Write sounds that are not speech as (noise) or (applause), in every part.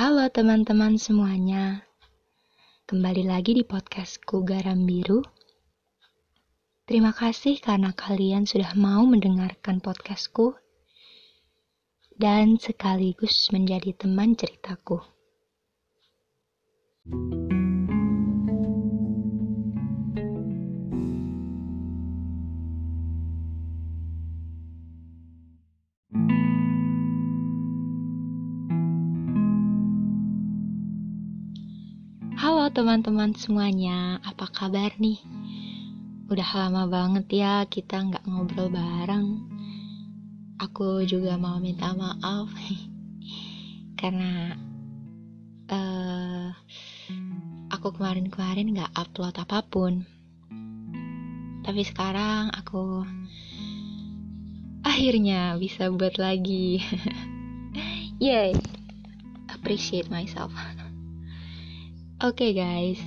Halo teman-teman semuanya, kembali lagi di podcastku Garam Biru. Terima kasih karena kalian sudah mau mendengarkan podcastku dan sekaligus menjadi teman ceritaku. Teman-teman semuanya, apa kabar nih? Udah lama banget ya kita nggak ngobrol bareng. Aku juga mau minta maaf (laughs) karena uh, aku kemarin-kemarin nggak upload apa pun. Tapi sekarang aku (laughs) akhirnya bisa buat lagi. (laughs) Yay, appreciate myself. Oke okay, guys,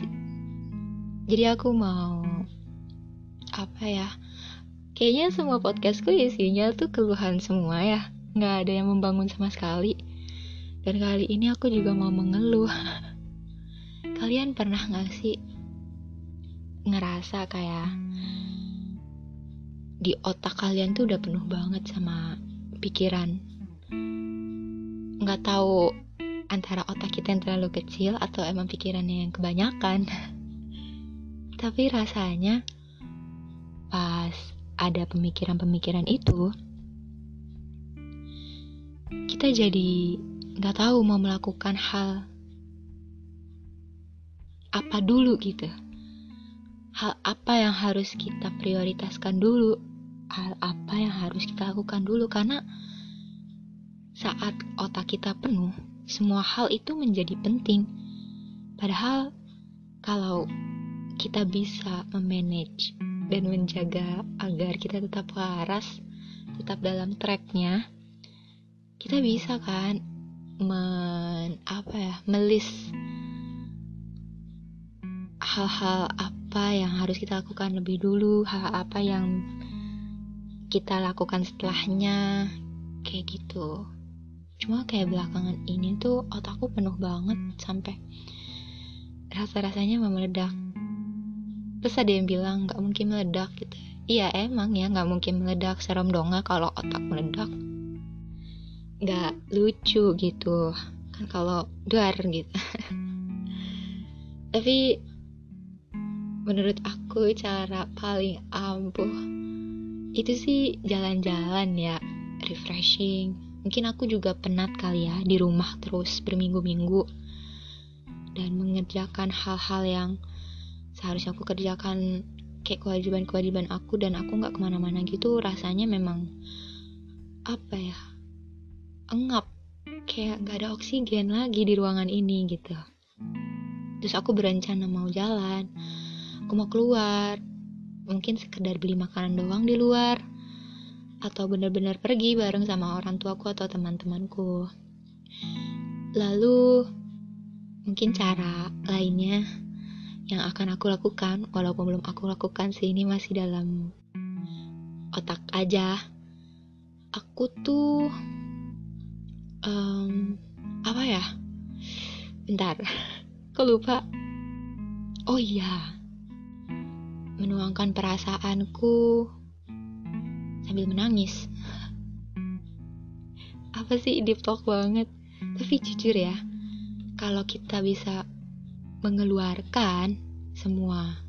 jadi aku mau apa ya? Kayaknya semua podcastku isinya tuh keluhan semua ya, nggak ada yang membangun sama sekali. Dan kali ini aku juga mau mengeluh. (laughs) Kalian pernah nggak sih ngerasa kayak di otak kalian tuh udah penuh banget sama pikiran? Nggak tahu antara otak kita yang terlalu kecil atau emang pikirannya yang kebanyakan. (laughs) Tapi rasanya pas ada pemikiran-pemikiran itu, kita jadi nggak tahu mau melakukan hal apa dulu gitu. Hal apa yang harus kita prioritaskan dulu, hal apa yang harus kita lakukan dulu karena saat otak kita penuh, semua hal itu menjadi penting. Padahal kalau kita bisa memanage dan menjaga agar kita tetap waras, tetap dalam tracknya, kita bisa kan men apa ya melis hal-hal apa yang harus kita lakukan lebih dulu, hal apa yang kita lakukan setelahnya, kayak gitu cuma kayak belakangan ini tuh otakku penuh banget sampai rasa-rasanya mau meledak. Terus ada yang bilang nggak mungkin meledak gitu. Iya emang ya nggak mungkin meledak. Serem dong kalau otak meledak. Nggak lucu gitu. Kan kalau duar gitu. (laughs) Tapi menurut aku cara paling ampuh itu sih jalan-jalan ya refreshing Mungkin aku juga penat kali ya di rumah terus berminggu-minggu dan mengerjakan hal-hal yang seharusnya aku kerjakan kayak kewajiban-kewajiban aku dan aku nggak ke mana-mana gitu rasanya memang apa ya engap kayak nggak ada oksigen lagi di ruangan ini gitu. Terus aku berencana mau jalan aku mau keluar mungkin sekedar beli makanan doang di luar atau benar-benar pergi bareng sama orang tuaku atau teman-temanku. Lalu, mungkin cara lainnya yang akan aku lakukan, walaupun belum aku lakukan sih, ini masih dalam otak aja. Aku tuh, um, apa ya? Bentar, (laughs) kok lupa? Oh iya, menuangkan perasaanku sambil menangis. Apa sih deep talk banget? Tapi jujur ya, kalau kita bisa mengeluarkan semua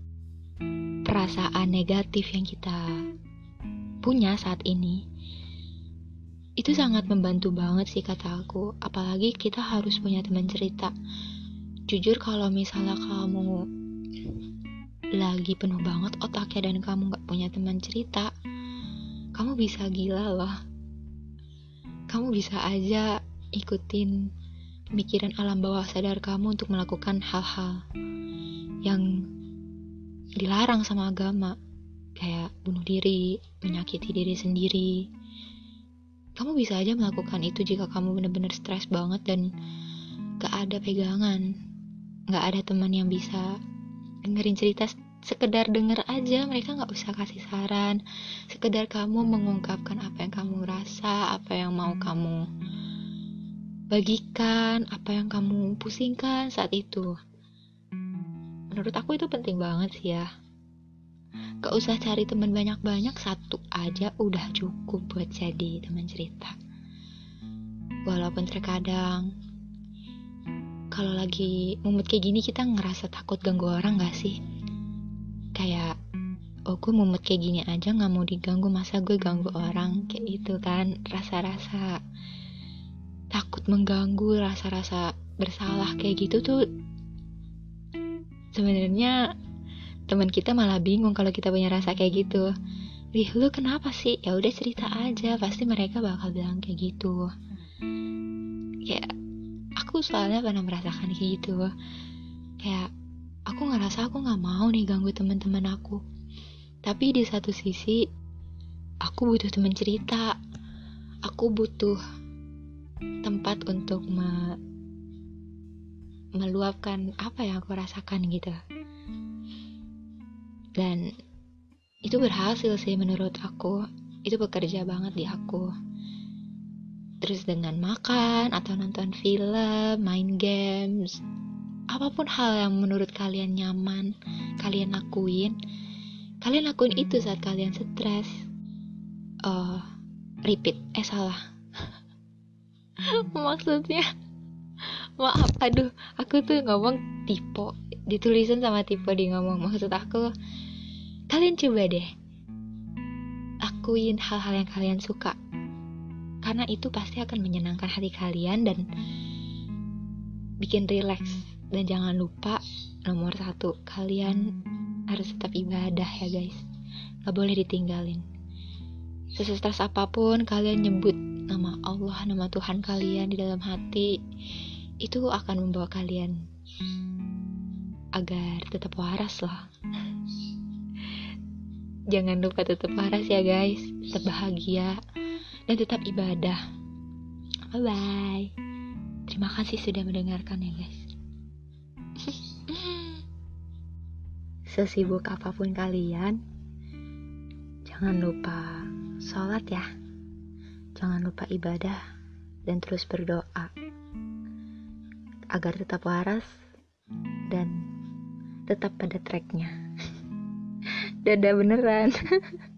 perasaan negatif yang kita punya saat ini, itu sangat membantu banget sih kata aku. Apalagi kita harus punya teman cerita. Jujur kalau misalnya kamu lagi penuh banget otaknya dan kamu gak punya teman cerita, kamu bisa gila loh. Kamu bisa aja ikutin pemikiran alam bawah sadar kamu untuk melakukan hal-hal yang dilarang sama agama, kayak bunuh diri, menyakiti diri sendiri. Kamu bisa aja melakukan itu jika kamu benar-benar stres banget dan gak ada pegangan, gak ada teman yang bisa dengerin cerita sekedar denger aja mereka nggak usah kasih saran sekedar kamu mengungkapkan apa yang kamu rasa apa yang mau kamu bagikan apa yang kamu pusingkan saat itu. Menurut aku itu penting banget sih ya. Gak usah cari teman banyak-banyak, satu aja udah cukup buat jadi teman cerita. Walaupun terkadang kalau lagi mumut kayak gini kita ngerasa takut ganggu orang gak sih? Kayak oh gue mumut kayak gini aja gak mau diganggu masa gue ganggu orang? Kayak gitu kan rasa-rasa takut mengganggu rasa-rasa bersalah kayak gitu tuh sebenarnya teman kita malah bingung kalau kita punya rasa kayak gitu. Rih lu kenapa sih? Ya udah cerita aja pasti mereka bakal bilang kayak gitu. Ya aku soalnya pernah merasakan kayak gitu. Kayak aku ngerasa aku nggak mau nih ganggu teman-teman aku. Tapi di satu sisi aku butuh teman cerita. Aku butuh tempat untuk me meluapkan apa yang aku rasakan gitu. Dan itu berhasil sih menurut aku. Itu bekerja banget di aku. Terus dengan makan atau nonton film main games apa pun hal yang menurut kalian nyaman kalian lakuin kalian lakuin itu saat kalian stres. Uh, repeat. Eh salah. (laughs) Maksudnya maaf. Aduh aku tuh ngomong tipe ditulisin sama tipe di ngomong. Maksud aku kalian coba deh lakuin hal-hal yang kalian suka. Karena itu pasti akan menyenangkan hati kalian dan bikin relax dan jangan lupa nomor satu kalian harus tetap ibadah ya guys gak boleh ditinggalin sestres apa pun kalian nyebut nama Allah, nama Tuhan kalian di dalam hati, itu akan membawa kalian agar tetap waras lah. (laughs) Jangan lupa tetap waras ya guys, tetap bahagia dan tetap ibadah. Bye bye. Terima kasih sudah mendengarkan ya guys. Sesibuk apa pun kalian, jangan lupa sholat ya. Jangan lupa ibadah dan terus berdoa agar tetap waras dan tetap pada tracknya. (laughs) Dadah beneran. (laughs)